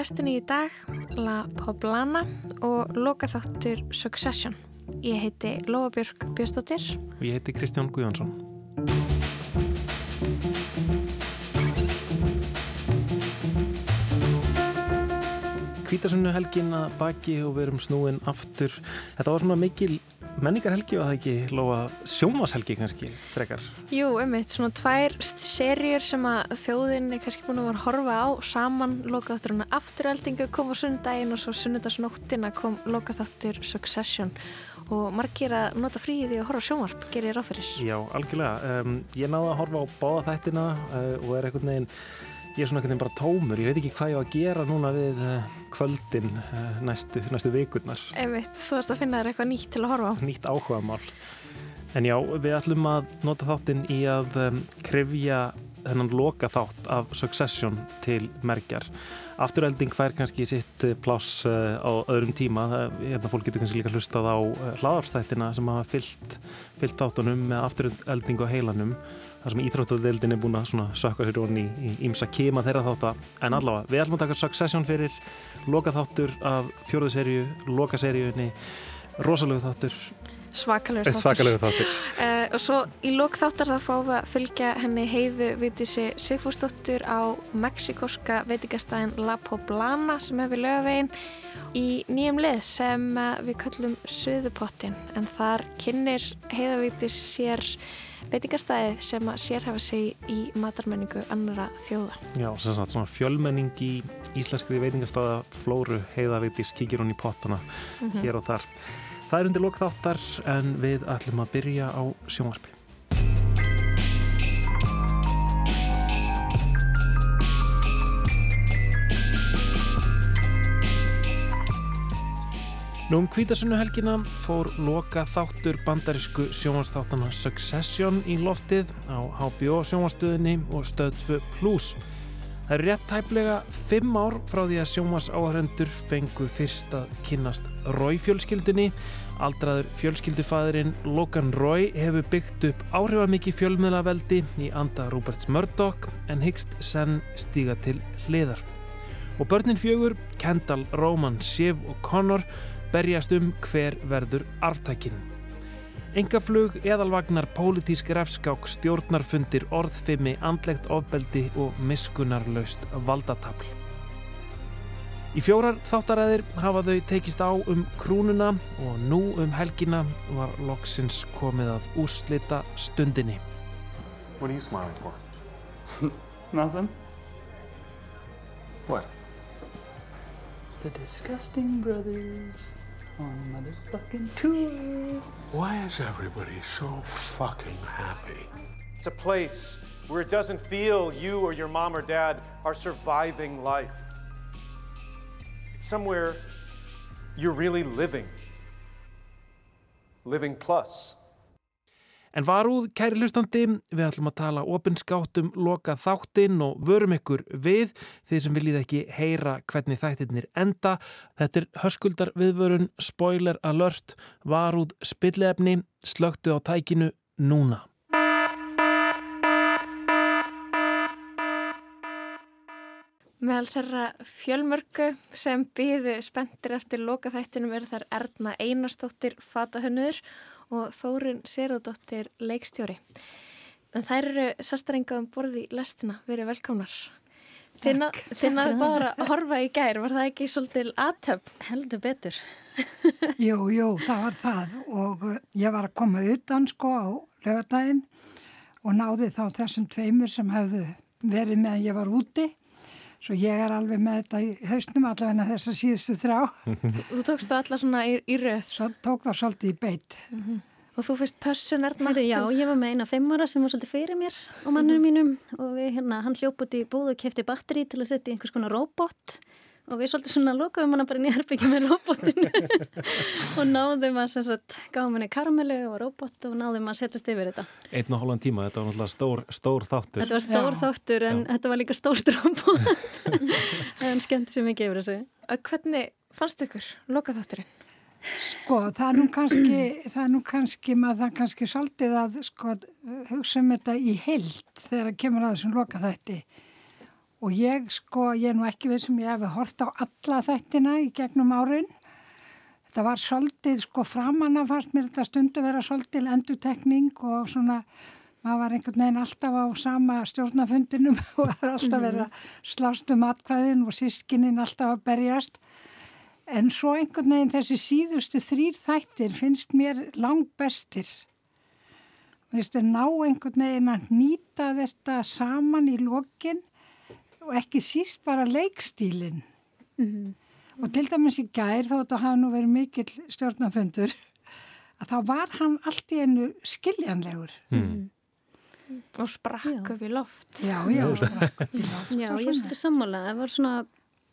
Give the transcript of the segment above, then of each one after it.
lestinni í dag La Poblana og lokaþáttur Succession. Ég heiti Lóabjörg Björnstóttir. Og ég heiti Kristján Guðjónsson. Kvítasunnu helgin að baki og við erum snúin aftur. Þetta var svona mikil menningarhelgi og það ekki lofa sjómashelgi kannski frekar. Jú, ummitt, svona tvær serjur sem að þjóðin er kannski búin að vera að horfa á saman lokaþátturinn afturöldingu kom á sunnudaginn og svo sunnudagsnóttina kom lokaþáttur Succession og margir að nota fríði og horfa sjónvarp, gerir fyrir. Já, algjörlega. Um, ég náði að horfa á báða þættina uh, og er einhvern veginn ég er svona einhvern veginn bara tómur, ég veit ekki hvað ég á að gera núna við uh, kvöldin uh, næstu, næstu vikurnar. Einmitt, þú ert að finna þér eitthvað nýtt til að horfa á. Nýtt áhuga mál. En já, við ætlum að nota þáttinn í að um, krifja þennan loka þátt af Succession til merkjar. Afturölding fær kannski sitt uh, pláss uh, á öðrum tíma. Það, hérna fólk getur kannski líka hlustað á uh, hlaðarstættina sem hafa fyllt, fyllt þáttunum með afturölding og heilanum þar sem íþróttuðildin er búin að sökka sér onni í ímsa kema þeirra þáttar en allavega, við ætlum að taka Succession fyrir loka þáttur af fjóruðu serju loka serjunni, rosalögu þáttur. Svakalegu þáttur, Svakalegu þáttur. Uh, og svo í lok þáttar það fáum við að fylgja henni heiðu vitísi Sigfúrsdóttur á meksikóska veitingastæðin La Poblana sem hefur lögavegin í nýjum lið sem við kallum Suðupottin en þar kynir heiðavítis sér veitingastæði sem að sérhafa sig í matarmenningu annara þjóða. Já, sem sagt svona fjölmenning í íslenskri veitingastæða Flóru heiðavítis kíkir hún í pottana mm -hmm. hér og þar. Það er undir lokþáttar en við ætlum að byrja á sjónvarpi. Nú um kvítasunnuhelgina fór loka þáttur bandarísku sjónvarsþáttana Succession í loftið á HBO sjónvarstöðinni og stöð 2 Plus. Það er rétt tæplega fimm ár frá því að sjónvarsáhærendur fengu fyrst að kynast Rói fjölskyldunni. Aldraður fjölskyldufæðurinn Logan Rói hefur byggt upp áhrifamikið fjölmiðlaveldi í anda Roberts Murdoch en hyggst senn stíga til hliðar. Og börnin fjögur, Kendall, Roman, Shiv og Connor berjast um hver verður artækin. Engaflug, eðalvagnar, pólitísk refskák, stjórnarfundir, orðfimi, andlegt ofbeldi og miskunarlaust valdatafl. Í fjórar þáttaræðir hafa þau tekist á um krúnuna og nú um helgina var loksins komið að úrslita stundinni. What are you smiling for? Nothing. What? The Disgusting Brothers on a motherfucking tour. Why is everybody so fucking happy? It's a place where it doesn't feel you or your mom or dad are surviving life. It's somewhere you're really living. Living plus. En varúð, kæri hlustandi, við ætlum að tala opinskátt um loka þáttinn og vörum ykkur við því sem viljið ekki heyra hvernig þættirnir enda. Þetta er höskuldar viðvörun, spoiler alert, varúð, spillefni, slögtu á tækinu núna. Meðal þeirra fjölmörgu sem býðu spendir eftir loka þættinum eru þar Erna Einarstóttir fatahönnur og Þórun Serðardóttir leikstjóri. En þær eru sastarengað um borði í lestina, verið velkomnar. Þinnaðu bara að horfa í gær, var það ekki svolítil aðtöp? Heldur betur. jú, jú, það var það og uh, ég var að koma utan sko á lögadaginn og náði þá þessum tveimur sem hefðu verið meðan ég var úti Svo ég er alveg með þetta í hausnum allavega þess að síðustu þrá. Þú tókst það allar svona í, í rauð? Svo tók það svolítið í beitt. Mm -hmm. Og þú fyrst pössun er maður? Já, ég var með eina fimmara sem var svolítið fyrir mér og mannum mínum og við, hérna, hann hljóp út í búðu og kefti batteri til að setja í einhvers konar robot og við svolítið svona lokaðum hann bara nýjarbyggjum með robotinu og náðum að sem sagt gáðum henni karmelu og robot og náðum að setjast yfir þetta. Einn og hálfan tíma, þetta var náttúrulega stór, stór þáttur. Þetta var stór Já. þáttur en Já. þetta var líka stórt robot en skemmt sem ekki yfir þessu. Hvernig fannst ykkur loka þátturinn? Sko, það er nú kannski, það er nú kannski, maður það kannski svolítið að sko hugsa um þetta í heilt þegar það kemur að þessum loka þætti og ég sko, ég er nú ekki við sem ég hefði hort á alla þættina í gegnum árin. Þetta var svolítið sko framanna fannst mér þetta stundu vera svolítið endutekning og svona maður var einhvern veginn alltaf á sama stjórnafundinum og alltaf verið að slást um atkvæðin og sískininn alltaf að berjast. En svo einhvern veginn þessi síðustu þrýr þættir finnst mér langt bestir. Þú veist, ná einhvern veginn að nýta þetta saman í lokin og ekki síst bara leikstílinn. Og til dæmis í gær, þó þetta hafa nú verið mikill stjórnafundur, að þá var hann allt í einu skiljanlegur. og sprakk upp í loft. Já, já, sprakk upp í loft Já, ég svona. stu sammála, það var svona,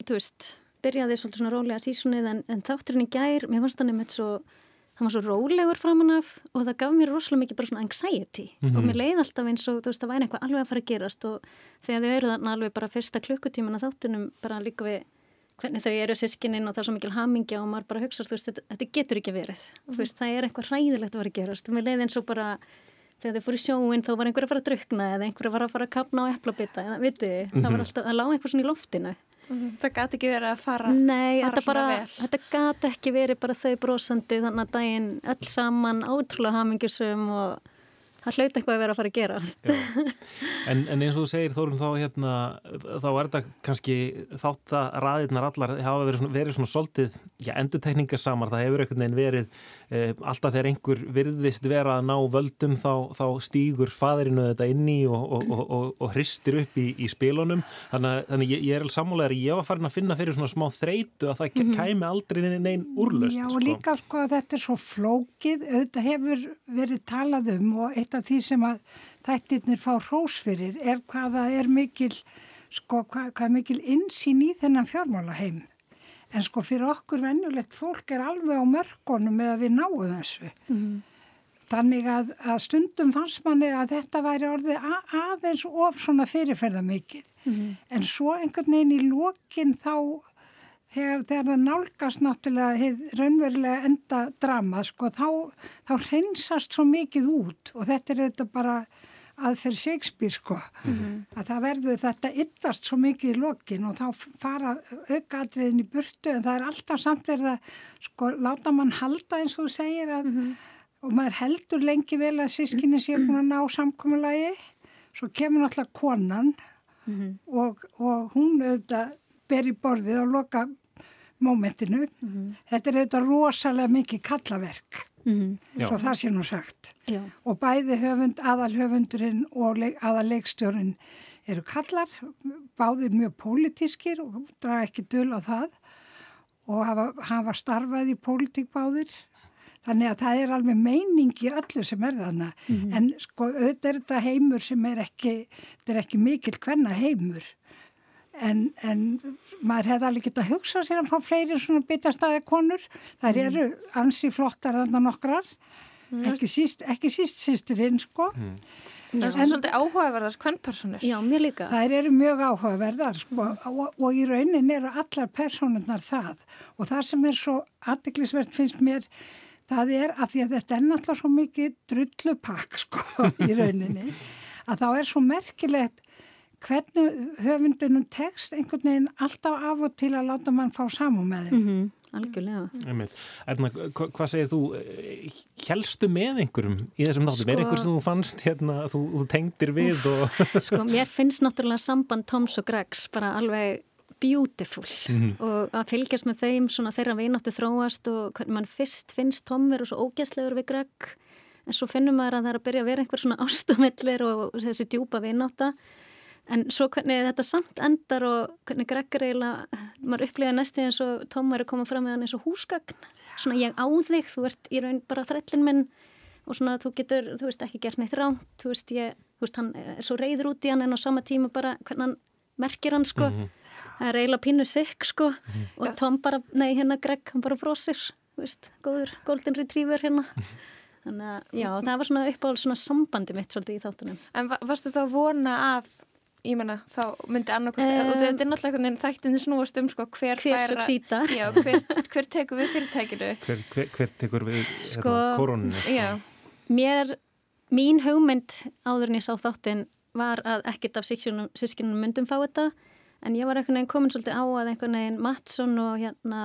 þú veist, byrjaði svolítið svona rólega sísunnið en, en þátturinn í gær, mér fannst hann einmitt svo, hann var svo rólegur framan af og það gaf mér rosalega mikið bara svona anxiety. Og mér leið alltaf eins og þú veist, það væri eitthvað alveg að fara að gerast og þegar þau eru þarna alveg bara fyrsta klukkutíman að þáttunum bara líka við hvernig þau eru sískininn og það er svo mikil hamingja og maður bara hugsa, þú veist, þetta, þetta getur ekki verið. Þú veist, það er eitthvað hræðilegt að fara að gerast. Og mér leið eins og bara þegar þau fóru í sjóin þá var einhver að fara að drukna eða einhver að fara að fara að kapna á eplabita eða viti, það var alltaf, það lág einhver svona í loftinu Það gæti ekki verið að fara, Nei, fara þetta bara, svona vel. þetta gat ekki verið bara þau brosandi þannig að daginn öll saman ótrúlega hamingjusum og það hlaut eitthvað að vera að fara að gerast. En, en eins og þú segir Þórum þá hérna, þá er þetta kannski þátt að raðirnar allar hafa verið svona, verið svona soltið já, endurtekningasamar, það hefur einhvern veginn verið eh, alltaf þegar einhver virðist vera að ná völdum þá, þá stígur faðirinu þetta inn í og, og, og, og, og hristir upp í, í spilunum. Þannig, að- þannig ég, ég er alveg sammálegar ég var farin að finna fyrir svona smá þreytu að það kæmi aldrei neinn nein úrlöst Já, og líka sko að þetta er svo flókið, auðvitað hefur verið talað um og eitt af því sem að þættirnir fá hrós fyrir er hvað það er mikil, sko, hvað, hvað er mikil insýn í þennan fjármálaheim. En sko fyrir okkur venjulegt fólk er alveg á mörkunum með að við náum þessu. Þannig að, að stundum fannst manni að þetta væri orðið aðeins of svona fyrirferða mikið. En svo einhvern veginn í lokin þá þegar, þegar það nálgast náttúrulega hið raunverulega enda drama sko, þá, þá hreinsast svo mikið út og þetta er þetta bara aðferð Shakespeare sko. Að það verður þetta yttast svo mikið í lokin og þá fara aukaðriðin í burtu en það er alltaf samt verið að sko láta mann halda eins og þú segir að og maður heldur lengi vel að sískinni sé búin að ná samkomulagi. Svo kemur náttúrulega konan og, og hún auðvitað ber í borðið og loka mómentinu. Þetta er auðvitað rosalega mikið kallaverk, Já. svo það sé nú sagt. Já, Og bæði höfund, aðalhöfundurinn og leik, aðalleikstjórin eru kallar, báðir mjög pólitískir og draga ekki dul á það og hafa, hafa starfað í pólitík báðir. Þannig að það er alveg meining í öllu sem er þarna. En sko auðvitað er þetta heimur sem er ekki, þetta er ekki mikill hvenna heimur. En, en maður hefði alveg getað hugsað sér að fá fleiri svona bitastæði konur. Það eru ansi flottar þarna nokkrar. Ekki síst, ekki síst sýstirinn sko. Það er svolítið áhugaverðar kvennpersonur. já, mér líka. Það eru mjög áhugaverðar sko, og, og í raunin eru allar personurnar það og það sem er svo aðdeklisvert finnst mér það er að því að þetta er náttúrulega svo mikið drullupakk sko í rauninni að þá er svo merkilegt hvernig höfundunum tekst einhvern veginn alltaf af og til að láta mann fá samum með þeim. Mm algjörlega. Einmitt. Erna, hva, hvað segir þú? Helstu með einhverjum í þessum? Er Sko- einhver sem þú fannst hérna, þú, þú tengdir við og... Sko, mér finnst náttúrulega samband Toms og Gregs bara alveg beautiful og að fylgjast með þeim svona þeirra vináttu þróast og hvernig mann fyrst finnst Tom vera svo ógæslegur við Greg en svo finnum maður að það er að byrja að vera einhver svona ástumillir og þessi djúpa vináta en svo hvernig þetta samt endar og hvernig Greg er eiginlega maður upplýða næstu eins og Tom er að koma fram með hann eins og húsgagn svona ég á þig, þú ert í raun bara þrællin minn. Og svona þú getur, þú veist, ekki gert neitt ránt, þú veist, ég, þú veist, hann er svo reyður út í hann en á sama tíma bara hvernig hann merkir hann, sko, það er eiginlega pínu sikk, sko, og Tom bara, nei, hérna Greg, hann bara brosir, þú veist, góður golden retriever hérna, þannig að, já, það var svona uppáhald svona sambandi mitt svolítið í þáttunum. En va- varstu þá vona að, ég menna, þá myndi annarkvæmt, Um, og þetta er náttúrulega þættinni snúast um, sko, hver, Hver fær að- succeeda. Já, hver, hver tekur við fyrirtækinu. Hver, hver, hver tekur við Sko- hérna, koroninu? Já, Mér, mín hugmynd áður en ég sá þáttinn var að ekkert af sískinum myndum fá þetta en ég var einhvern veginn komin svolítið á að einhvern veginn Mattsson og hérna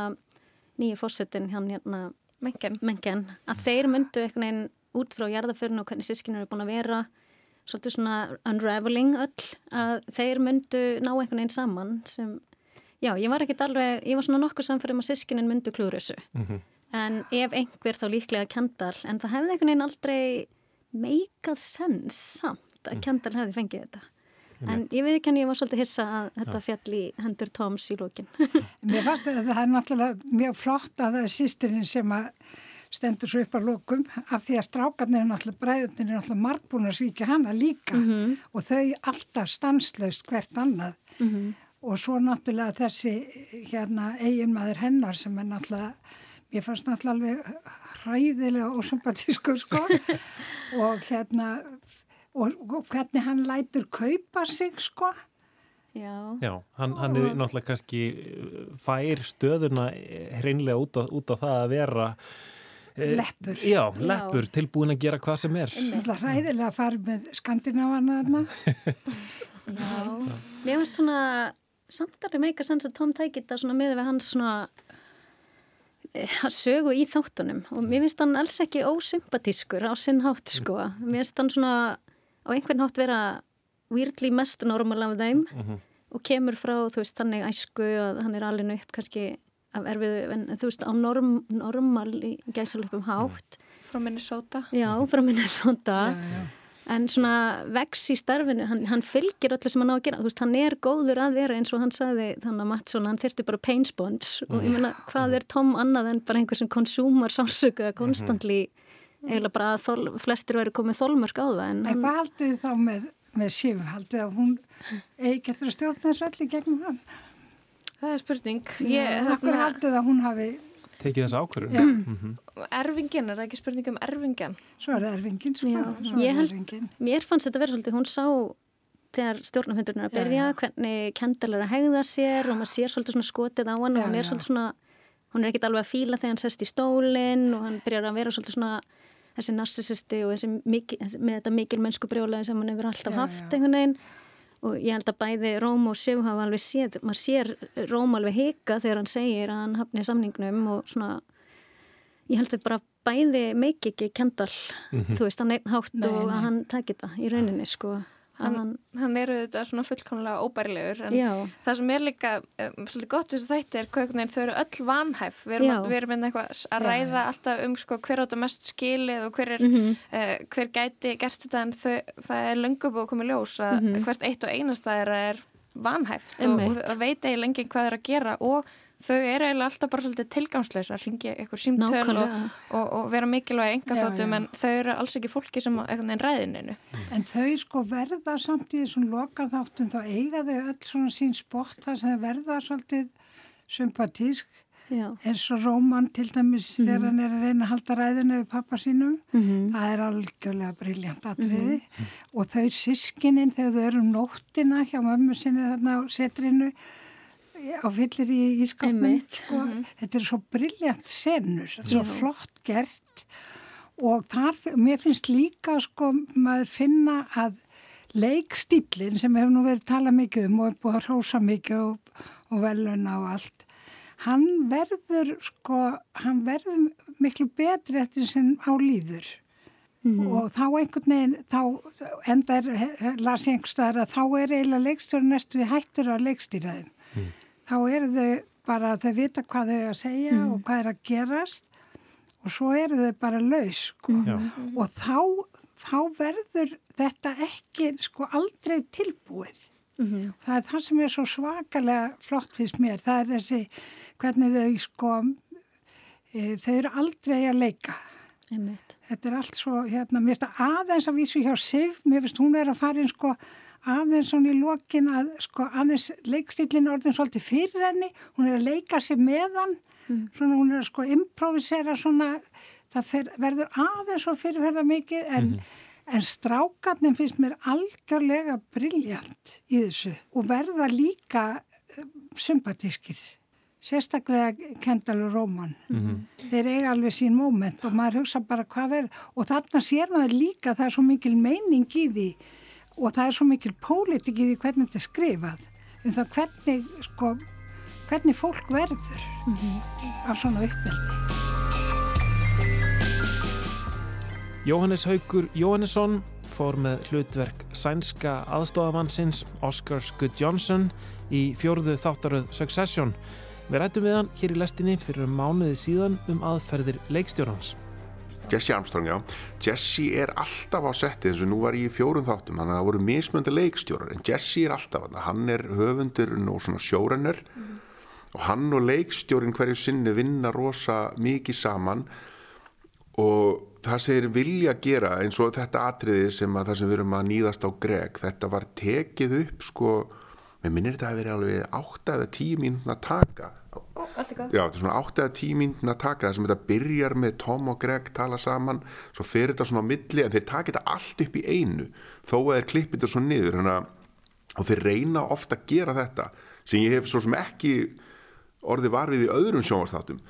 nýju fórsetin hann hérna Mengen. Mengen, að þeir myndu einhvern veginn út frá jarðaförinu og hvernig sískinu eru búin að vera svolítið svona unraveling öll að þeir myndu ná einhvern veginn saman sem, já, ég var ekkit alveg ég var svona nokkuð samfærum að sískinin myndu klúru þessu. En ef einhver þá líklega Kendall, en það hefði einhvern veginn aldrei meikað sens samt að Kendall hefði fengið þetta. En ég veit ekki hann ég var svolítið hissa að þetta fjall í hendur Toms í lókin Mér fannst að það er náttúrulega mjög flott að það er sýstirinn sem að stendur svo upp á lókum af því að strákarnir er náttúrulega bræðunir er náttúrulega margbúin að svíkja hana líka. Og þau alltaf stanslaust hvert annað. Og svo náttúrulega þessi hérna eiginmaður hennar sem er náttúrulega Ég fannst náttúrulega alveg hræðilega og sympatískur sko. Og hérna og, og hvernig hann lætur kaupa sig sko. Já, Já, hann, hann er náttúrulega kannski uh, fær stöðuna hreinlega út á, út á það að vera eh, Leppur. Já, leppur, tilbúin að gera hvað sem er Náttúrulega hræðilega að fara með skandinávana þarna. já. Mér finnst svona samtalið meika sens að Tom tækir þetta svona miður við hans svona eh, sögu í þáttunum og mér finnst hann alls ekki ósympatískur á sinn hátt sko. Mér finnst hann svona á einhvern hátt vera weirdly mest normal af þeim og kemur frá, þú veist, þannig æsku að hann er alveg upp kannski erfiðu, en þú veist, á norm, normal í gæsalöpum hátt. Frá Minnesota. Já, frá Minnesota. En svona vex í starfinu hann, hann fylgir öllu sem hann á að gera. Þú veist, hann er góður að vera eins og hann sagði þannig að Mattsson, hann þyrti bara pain sponge og ég meina, hvað er Tom annað en bara einhver sem konsúmar sársöka konstantli eiginlega bara að þol, flestir væri komið þolmörk á það en hvað haldið þá með, með Sif? Haldið að hún eigi getur að stjórna þessu öllu gegnum hann? Það er spurning. Ég, Ég, Akkur þarna, haldið að hún hafi, Tekið þessa ákvörðun Já. erfingin, er það ekki spurning um erfingin? svo er það erfingin, sko. Já, Svo ég er held- erfingin. mér fannst þetta verið svolítið, hún sá þegar stjórnafundurinn er að byrja já. hvernig Kendall er að hegða sér og maður sér svolítið svona skotið á hann Já, og hún er já. svolítið svona hún er ekkit alveg að fíla þegar hann sest í stólinn og hann byrjar að vera svolítið svona þessi narcissisti og þessi mikil, með þetta mikil mennsku brjólaði sem hann hefur alltaf Já, haft já. einhvern veginn og ég held að bæði Róm og Sif hafa alveg séð, maður sér Róm alveg hika þegar hann segir að hann hafni samningnum og svona ég held að bara bæði meik ekki Kendall, þú veist, hann einn hátt Nei, og nei. að hann taki þetta í rauninni sko, Hann, hann, hann er auðvitað svona fullkomlega óbærilegur en já, það sem er líka um, svolítið gott við þessu þætti er veginn þau eru öll vanhæf. Við erum, að, við erum eitthvað að ræða já. alltaf um sko, hver átta mest skilið og hver, er, mhm, uh, hver gæti gert þetta en þau, það er löngu búið að koma í ljós að Mhm. hvert eitt og einasta er, er vanhæft og, og það veit eiginlega lengi hvað er að gera og þau eru eiginlega alltaf bara svolítið tilgangslaus að ringja eitthvað símtöl og, og, og vera mikilvæg enga já. en þau eru alls ekki fólki sem einhvern veginn ræðininu En þau sko verða samt í þessum loka þáttum, þá eiga þau öll svona sín spott þar sem verða svolítið sympatísk. já, eins og Róman til dæmis þegar hann er að reyna að halda ræðinu við pappa sínum. mhm, Það er algjörlega briljant atriði. Og þau sískinin þegar þau eru um nóttina hjá mömmu sinni þarna á setrinu á fyllir í ískapnum. Sko. Þetta er svo briljant senur, svo flott gert. Og þar, mér finnst líka sko maður finna að leikstílinn sem hefur nú verið talað mikið um og er búið að hrósa mikið og, og veluna og allt hann verður sko, hann verður miklu betri eftir sem á líður. Mhm, og þá einhvern veginn þá enda he- las ég einhverstaðar að þá er eiginlega leikstjóri næstu við hættur að leikstýra þeim þá eru þau bara þau vita hvað þau er að segja og hvað er að gerast og svo eru þau bara laus sko. Já. og þá, þá verður þetta ekki sko aldrei tilbúið. Mhm, það er það sem er svo svakalega flott fyrst mér, það er þessi hvernig þau sko e, þau eru aldrei að leika. Einmitt. Þetta er allt svo, hérna, mér finnst það aðeins að vísu hjá Sif, mér finnst hún er að fara inn sko aðeins svona í lokin að sko aðeins leikstillin orðin svolítið fyrir henni, hún er að leika sér meðan, svona hún er að sko improvisera svona, það fer, verður aðeins svo fyrirferða mikið en, en strákarnir finnst mér algjörlega briljant í þessu og verða líka eh, sympatískir. Sérstaklega Kendall og Róman þeir eiga alveg sín moment og maður hugsa bara hvað verður og þarna sér maður líka það er svo mikil meining í því og það er svo mikil pólitik í því hvernig þetta er skrifað um það hvernig, sko, hvernig fólk verður af svona uppbeldi. Jóhannes Haugur Jóhannesson fór með hlutverk sænska aðstofamannsins Oscar Scott Johnson í fjórðu þáttaröð Succession. Við rættum við hann hér í lestinni fyrir mánuði síðan um aðferðir leikstjórnans. Jesse Armstrong, já. Jesse er alltaf á setti eins og nú var ég í fjórum þáttum þannig að það voru mismöndi leikstjórar en Jesse er alltaf hann er höfundur og svona sjórenner og hann og leikstjórin hverju sinni vinna rosa mikið saman og það sem þeir vilja gera eins og þetta atriði sem að það sem við erum að nýðast á Greg þetta var tekið upp sko mér minnir þetta að vera alveg 8 eða 10 mínúna taka Já, þetta er svona 8 eða 10 mínúna taka það sem þetta byrjar með Tom og Greg tala saman, svo fer þetta svona á milli en þeir taka þetta allt upp í einu þó að þeir klippið þetta svo niður hana, og þeir reyna ofta að gera þetta sem ég hef svo sem ekki orðið varfið í öðrum sjónvastáttum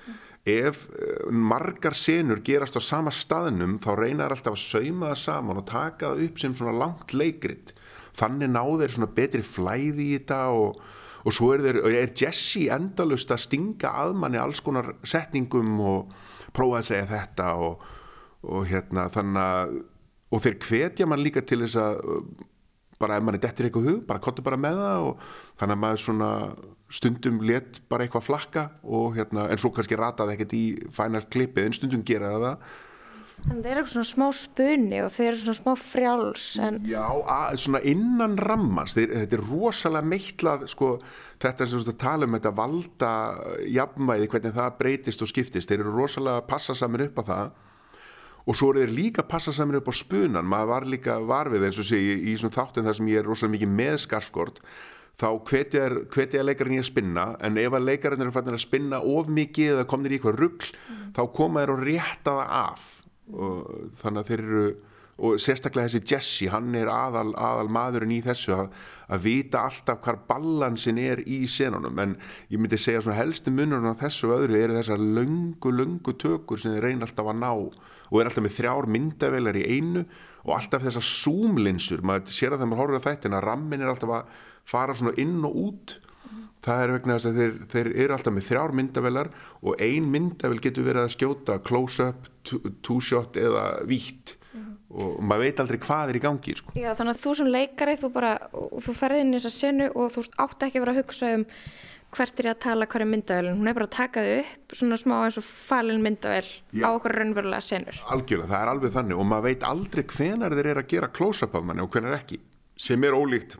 ef uh, margar senur gerast á sama staðnum þá reynar alltaf að sauma það saman og taka það upp sem svona langt leikrit. Þannig ná þeir svona betri flæði í þetta og, og svo er, þeir, er Jesse endalust að stinga að manni alls konar setningum og prófa að segja þetta og, og hérna þannig að og þeir hvetja mann líka til þess að bara ef mann er dettir eitthvað hug, bara kottu bara með það og þannig að maður svona stundum let bara eitthvað flakka og hérna, en svo kannski rataði ekkert í final klippið, en stundum gera það En það er eitthvað svona smá spunni og þeir eru svona smá frjáls en Já, að, svona innan rammans þeir, þetta er rosalega meitlað sko, þetta sem þú tala um þetta valda jafnvæði, hvernig það breytist og skiptist, þeir eru rosalega að passa saman upp á það. Og svo eru þeir líka að passa saman upp á spunan maður var líka varfið eins og sé í, í svona þáttum þar sem ég er rosalega mikið með skarskort þá hvetja leikarinn í að spinna en ef að leikarinn eru fannir að spinna of mikið eða komnir í eitthvað ruggl þá koma þeir og rétta það af og þannig að þeir eru og sérstaklega þessi Jesse, hann er aðal, aðal maðurinn í þessu að, að vita alltaf hvar balansin er í senunum, en ég myndi segja svona helstu munurinn á þessu öðru eru þessar löngu, löngu tökur sem þeir reyna alltaf að ná og er alltaf með þrjár myndavelar í einu og alltaf þessar zoomlinsur, maður sér að þegar maður horfður að þetta en að rammin er alltaf að fara svona inn og út það er vegna þess að þeir, þeir eru alltaf með þrjár myndavelar og ein myndavel getur verið að skjóta close-up, two-shot eða vítt og maður veit aldrei hvað er í gangi sko. Já, þannig að þú sem leikari, þú bara, þú ferði inn í þessa senu og þú átt ekki að vera að hugsa um hvert er ég að tala hverju myndavelin, hún er bara að taka þau upp svona smá eins og falin myndavel Já. á okkur raunverulega senur. algjörlega, það er alveg þannig og maður veit aldrei hvenar þeir eru að gera close-up af manni og hvenar ekki sem er ólíkt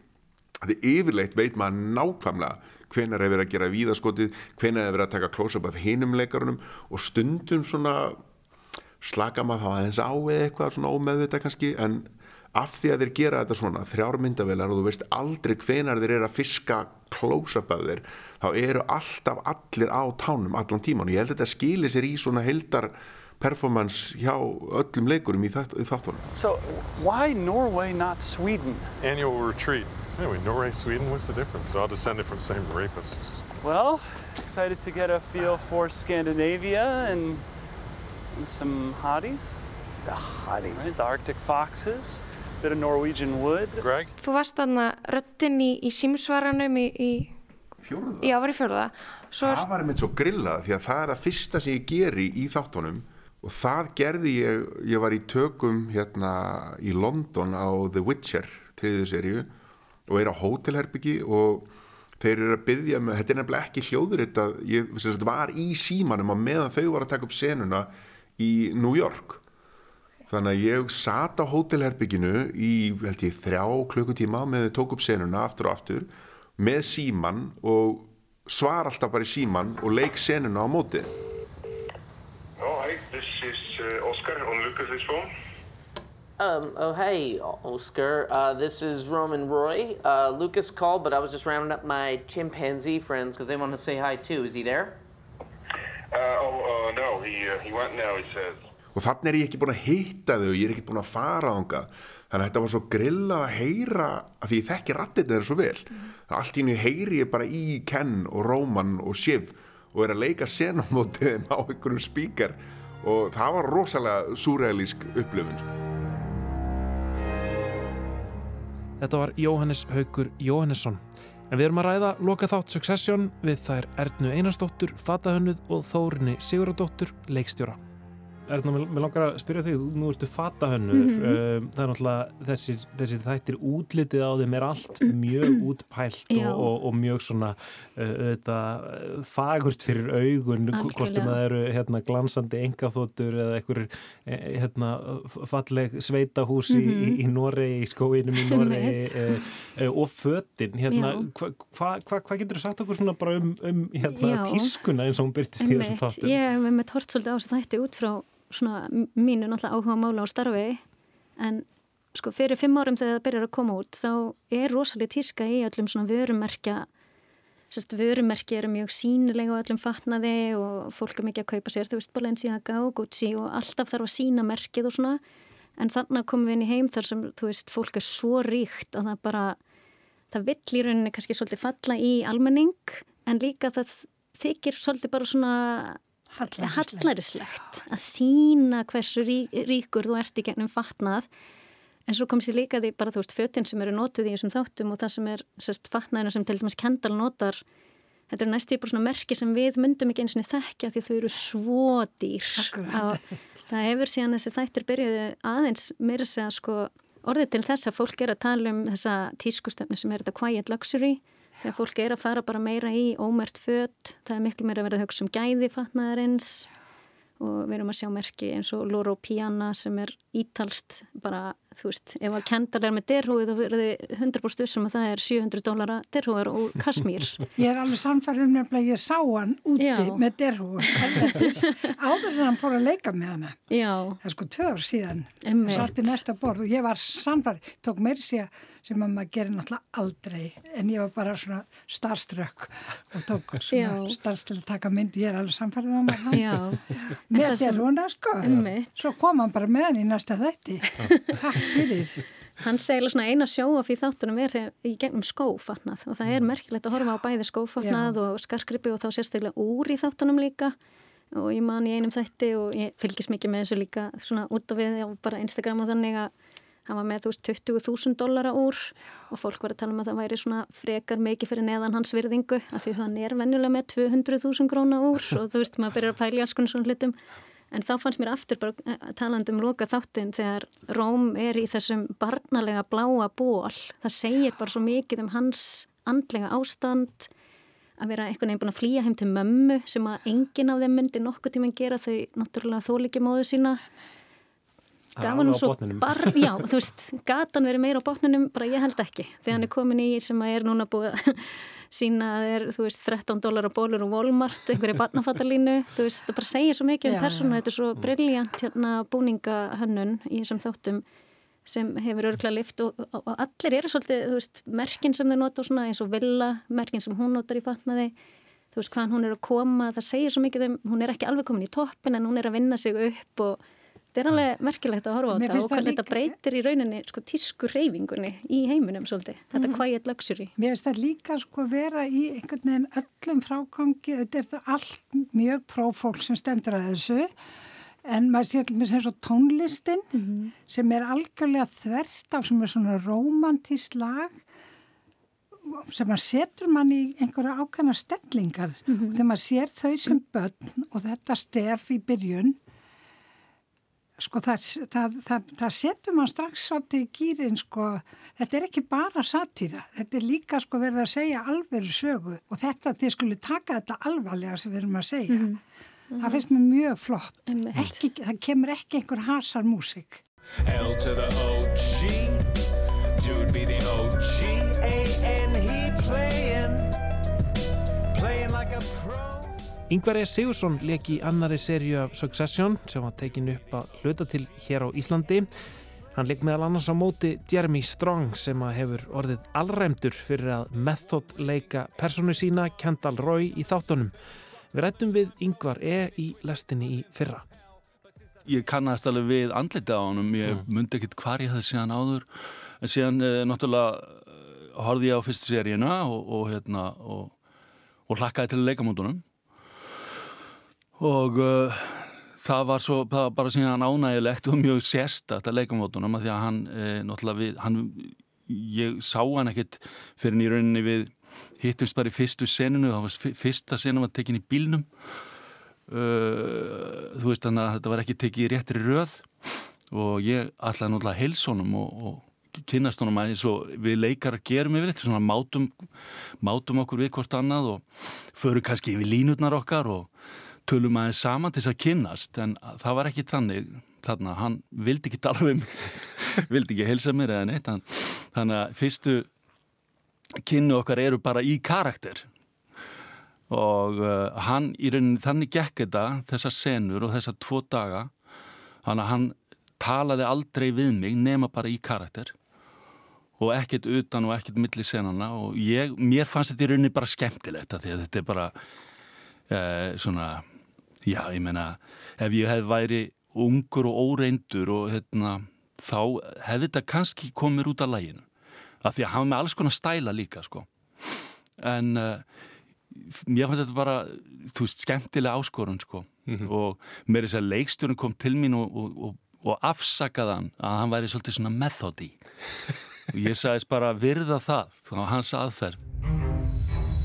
því yfirleitt veit maður nákvæmlega hvenar verið að gera víðaskotið? Hvenar verið að taka close-up af hinum leikarunum? Og stundum svona slaka maður þá aðeins á eða eitthvað svona ómeðvita kannski en af því að þeir gera þetta svona þrjár myndavelar og þú veist aldrei hvenar þeir eru að fiska close-up af þeir þá eru alltaf allir á tánum allan tíman og ég held að þetta skili sér í svona heldar performance hjá öllum leikurum í, þátt, í þáttunum So, why Norway, not Sweden? Annual retreat. Anyway, Norway, Sweden, what's the difference? They're all descended from the same rapists. Well, excited to get a feel for Scandinavia and, and some hotties. The hotties. Right? The Arctic foxes, bit of Norwegian wood. Greg? Þú varst þarna röttin í, í símsvaranum í, í, Fjóruða? já, var í fjóruða. Svo það var einmitt svo grillað því að það er það fyrsta sem ég geri í þáttunum og það gerði ég ég var í tökum hérna í London á The Witcher þriðju seríu og er á hótelherbyggi og þeir eru að byggja með, þetta er nefnilega ekki hljóður þetta, ég sagt, var í símanum á meðan þau var að taka upp senuna í New York. Þannig að ég sat á hótelherbygginu í held ég þrjá klukkutíma með þau tók upp senuna aftur og aftur með síman og svar alltaf bara í síman og leik senuna á móti Oh, hi, this is uh, Oscar on Lucas's phone. Um, oh, hey, Oscar. Uh, this is Roman Roy. Uh, Lucas called, but I was just rounding up my chimpanzee friends because they want to say hi too. Is he there? Uh, oh, uh, no, he, uh, he went now, he says. og þannig er ég ekki búin að hitta þau ég er ekki búin að fara ánga þannig að þetta var svo grillað að heyra að því ég þekki rattir þeirra svo vel að allt í nýju heyri ég bara í Ken og Róman og Shiv og er að leika senumótið þeim á einhverjum spíkar og það var rosalega súrealísk upplifun sko. Þetta var Jóhannes Haugur Jóhannesson. En við erum að ræða loka þátt Succession við þær Ernu Einarsdóttur, Fatahönnuð og Þórinni Siguradóttur, leikstjóra. Erna, mér langar að spyrja þig, nú ertu fatahönnur, mm -hmm. það er náttúrulega þessir, þessir þættir útlitið á þeim er allt mjög útpælt og, og, og mjög svona uh, fagurt fyrir augun, hvort sem það eru hérna, glansandi engaþóttur eða einhver hérna, falleg sveitahús mm -hmm. í, í Noregi, í skóinum í Noregi uh, uh, og föttin, hérna, hvað hva, hva, hva getur þú sagt okkur svona bara um, um hérna, tískuna eins og hún byrtist í þessum þáttum? Ég hef með tort svolítið á þess að þætti út frá svona mínu náttúrulega áhuga mála á starfi en sko fyrir fimm árum þegar það byrjar að koma út þá er rosalega tíska í öllum svona vörumerkja sérst vörumerki eru mjög sínilega á öllum fatnaði og fólk er mikið að kaupa sér þú veist Balenciaga og Gucci og alltaf þarf að sína merkið og svona en þannig komum við inn í heim þar sem þú veist fólk er svo ríkt að það bara það vill í rauninni kannski svolítið falla í almenning en líka það þykir svolítið bara svona hallarislegt að sína hversu rí, ríkur þú ert í gennum fatnað. En svo kom sér líka því bara þú veist fötinn sem eru nótuð í þessum þáttum og það sem er sérst fatnaðina sem til dæmis Kendall notar þetta er næstu bara svona merki sem við myndum ekki eins og þekkja því þau eru svo dýr. Það hefur síðan þessi þættir byrjuðu aðeins mér að segja sko orðið til þess að fólk er að tala um þessa tískustefni sem er þetta quiet luxury þegar fólk er að fara bara meira í ómert fött, það er miklu meira að vera að hugsa um gæði fatnaðarins og við erum að sjá merki eins og Loro Piana sem er ítalst bara, þú veist, ef að Kendall er með derhúi þá verður þið 100% vissum að það er 700 dólara derhúar og Kasmír Ég er alveg samfærið um nefnilega ég sá hann úti Já. með derhúi áður en hann fór að leika með hana Já. það er sko tvö ár síðan satt í næsta borð og ég var samfærið tók meiri síðan sem að maður gerir náttúrulega aldrei. En ég var bara svona starströkk og tók svona starst til að taka myndi, ég er alveg samfærið á maður með þér húnna sko. Svo kom hann bara með hann í næsta þætti. Takk fyrir. Hann segla svona eina sjóaf í þáttunum er í gegnum skófatnað. Og það er merkilegt að horfa á bæði skófatnað Já. og skarkrippi og þá sérstaklega úr í þáttunum líka. Og ég man í einum þætti og ég fylgis mikið með þessu líka svona út af við og bara Instagram og þannig að hann var með þú veist 20.000 dollara úr og fólk var að tala um að það væri svona frekar mikið fyrir neðan hans virðingu af því hann er venjulega með 200.000 gróna úr og þú veist maður byrjar að pælja alls konar svona hlutum. En þá fannst mér aftur bara eh, taland um loka þáttin þegar Róm er í þessum barnalega bláa ból það segir bara svo mikið um hans andlega ástand að vera einhvern veginn búin að flýja heim til mömmu sem að enginn af þeim myndi nokkuð tíma að gera. Þau náttúrulega þóliki móðu sína gaf hann svo bara, já, þú veist, gatan verið meira á botnunum, bara ég held ekki. Þegar hann er komin í sem að er núna búið að sína að það er, þú veist, 13 dólar á bólur og Walmart, einhverju barnafattalínu þú veist, það bara segir svo mikið um persónu. þetta er svo brilljant hérna búningahönnun í þessum þáttum sem hefur örgla lift og, og, og allir eru svolítið, þú veist, merkin sem þau nota svona, eins og Villa, merkin sem hún notar í fatnaði. Þú veist, hvaðan hún er að koma það segir svo mikið um, hún er ekki alveg komin í toppin en hún er að vinna sig upp og Þetta er alveg merkilegt að horfa á þetta og hvernig líka... þetta breytir í rauninni sko, tísku reyfingunni í heiminum svolítið, mm. þetta mhm. quiet luxury. Mér finnst það líka sko vera í einhvern veginn öllum frágangi, þetta er það allt mjög prófólk sem stendur að þessu en maður sér með sem svo tónlistin mm -hmm. sem er algjörlega þvert af sem er svona romantísk lag sem maður setur mann í einhverja ákveðna stellingar mm -hmm. og þegar maður sér þau sem börn og þetta stef í byrjun sko það, það, það, það setur mann strax svolítið í gýrin sko, þetta er ekki bara satýra, þetta er líka sko verið að segja alveru sögu. Og þetta þið skulle taka þetta alvarlega sem við erum að segja. Mm -hmm. Það finnst mér mjög flott, ekki, það kemur ekki einhver hasar músik. L to the OG, dude be the OG, Yngvar E. Sigursson leki í annari serju af Succession sem var tekin upp að hluta til hér á Íslandi. Hann leik meðal annars á móti Jeremy Strong sem að hefur orðið allræmdur fyrir að method leika personu sína Kendall Roy í þáttunum. Við rættum við Yngvar E. í lestinni í fyrra. Ég kannast alveg við andlita á hann, ég mm. myndi ekkit hvar ég það síðan áður en síðan eh, náttúrulega eh, horfði ég á fyrstu seríuna og, og, hérna, og, og hlakkaði til leikamóndunum og uh, það var svo það var bara síðan ánægilegt og mjög sérstakt að leikamótunum að því að hann e, náttúrulega við, hann, ég sá hann ekkert fyrir nýrauninni við hittumst bara í fyrstu seninu, það var fyrsta senu var tekin í bílnum. Uh, þú veist þannig að þetta var ekki tekið í réttri röð. Og ég ætlaði náttúrulega að heilsa honum og, og kynast honum aðeins og við leikar að gerum yfir þetta, svona mátum, mátum okkur við hvort annað og förum kannski yfir línutnar okkar og tölum aðeins saman til þess að kynast en það var ekki þannig þarna, hann vildi ekki tala mig vildi ekki heilsa mér eða neitt. Þannig að fyrstu kynnu okkar eru bara í karakter. Og uh, hann í rauninni þannig gekk þetta þessar senur og þessar tvo daga. Þannig að hann talaði aldrei við mig nema bara í karakter. Og ekkert utan og ekkert milli senana og ég, mér fannst þetta í rauninni bara skemmtilegt því að þetta er bara uh, svona, já ég menna ef ég hef væri ungur og óreindur og hérna þá hefði þetta kannski komið út af læginu af því að hafa með alls konar stæla líka sko. En uh, mér fannst þetta bara þú veist, skemmtilega áskorun sko. Mm -hmm. og mér er þess að leikstjórun kom til mín og, og, og, og afsakaði hann að hann væri svolítið svona methodi og ég sagðist bara virða það þá hans aðferð.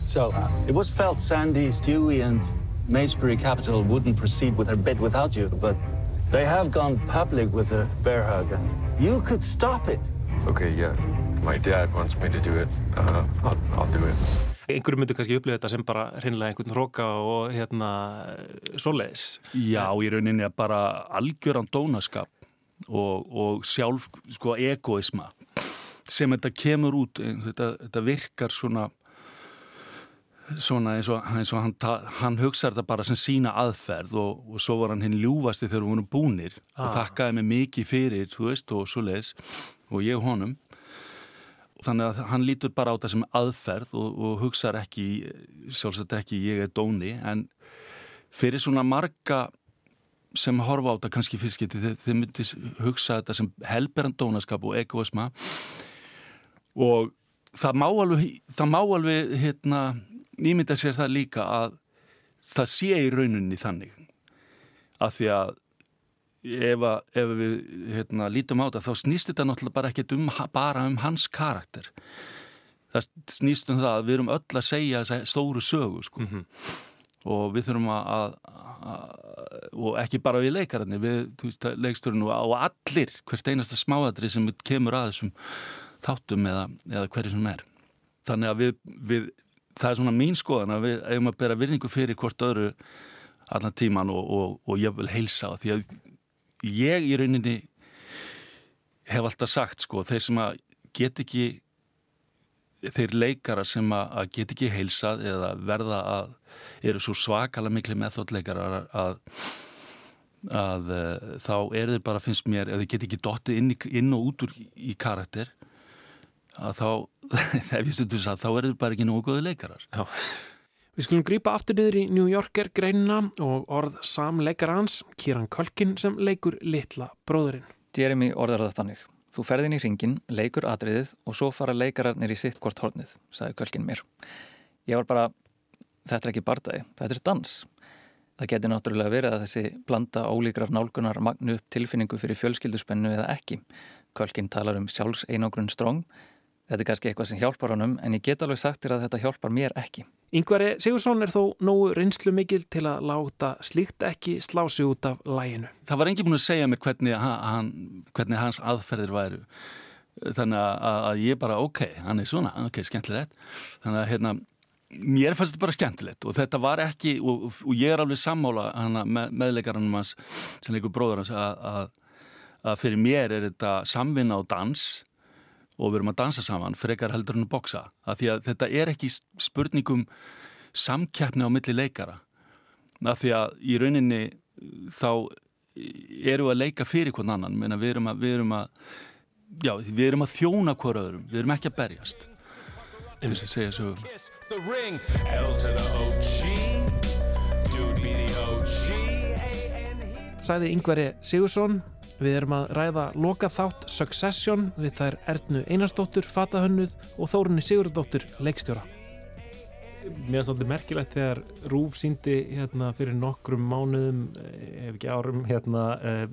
So, it was felt Sandy, Stewie and Macebury Capital wouldn't proceed with their bid without you, but they have gone public with a bear hug and you could stop it. Okay, yeah. My dad wants me to do it. Uh, I'll, I'll do it. Einhverju myndu kannski upplifa þetta sem bara hreinlega einhvern hróka og hérna svoleiðis. Já, í rauninni er bara algjöran dónaskap og, og sjálf sko egoisma sem þetta kemur út, þetta, þetta virkar svona svona eins og, eins og hann, hann hugsaði þetta bara sem sína aðferð og, og svo var hann hinn ljúfasti þegar við vorum búnir ah. og þakkaði mig mikið fyrir, þú veist, og svo leiðis og ég honum þannig að hann lítur bara á þetta sem aðferð og, og hugsaði ekki sjálfsagt ekki ég er dóni en fyrir svona marga sem horfa á þetta kannski fyrstskipti þið, þið myndir hugsa þetta sem helberan dónaskap og egoisma og það má alveg, það má alveg hérna nýmynda sér það líka að það sé í rauninni þannig að því að ef, að, ef við hérna, lítum á þetta þá snýst þetta náttúrulega bara ekkert um, bara um hans karakter það snýst um það að við erum öll að segja stóru sögu sko. mm -hmm. og við þurfum að, að, að og ekki bara við leikararnir við leiksturinn og allir hvert einasta smáadri sem kemur að þessum þáttum eða, eða hverju sem er þannig að við, við það er svona mín skoðan að við eigum að bera virðingu fyrir hvort öðru allan tíman og, og, og ég vil heilsa á því að ég í rauninni hef alltaf sagt sko þeir sem að get ekki þeir leikara sem að get ekki heilsað eða verða að eru svo svakalega miklu meðþóttleikara að, að, að uh, þá er þeir bara finnst mér eða get ekki dottið inn, inn og út úr í karakter að þá, ef ég stundur það, þá er þið bara ekki nógu góði leikarar. Já. Við skulum grýpa aftur niður í New Yorker greinina og orð samleikar hans, Kieran Culkin, sem leikur litla bróðurinn. Jeremy orðar það þannig. Þú ferðin í ringin, leikur atriðið og svo fara leikararnir í sitt hvort hornið, sagði Culkin mér. Ég var bara, þetta er ekki bardagi, þetta er dans. Það geti náttúrulega verið að þessi blanda ólíkrar nálgunar magnu upp tilfinningu fyrir fjölskylduspennu eða ekki. Culkin talar um sjálfs einogrunn stróng Þetta er kannski eitthvað sem hjálpar honum en ég get alveg sagt þér að þetta hjálpar mér ekki. Yngvari Sigursson er þó nógu reynslu mikil til að láta slíkt ekki slási út af læginu. Það var engin búin að segja mér hvernig, hann, hvernig hans aðferðir væru. Þannig að, að ég bara, ok, hann er svona, ok, skemmtilegt. Þannig að hérna, mér fannst þetta bara skemmtilegt og þetta var ekki, og, og ég er alveg sammála með, meðleikarannum hans sem leikur bróður hans að, að, að fyrir mér er þetta samvinna og dans og við erum að dansa saman frekar heldur en að boksa af því að þetta er ekki spurningum samkjæfni á milli leikara. Af því að í rauninni þá eru að leika fyrir hvern annan. Meina, við, erum að, við, erum að, já, við erum að þjóna hver öðrum. Við erum ekki að berjast. Eins og segja svo Sæði Yngveri Sigursson Við erum að ræða loka þátt Succession við þær Ernu Einarsdóttur, Fatahönnuð og Þórunni Sigurdóttur, leikstjóra. mér er svolítið merkilegt þegar Rúf síndi hérna fyrir nokkrum mánuðum, ef ekki árum hérna,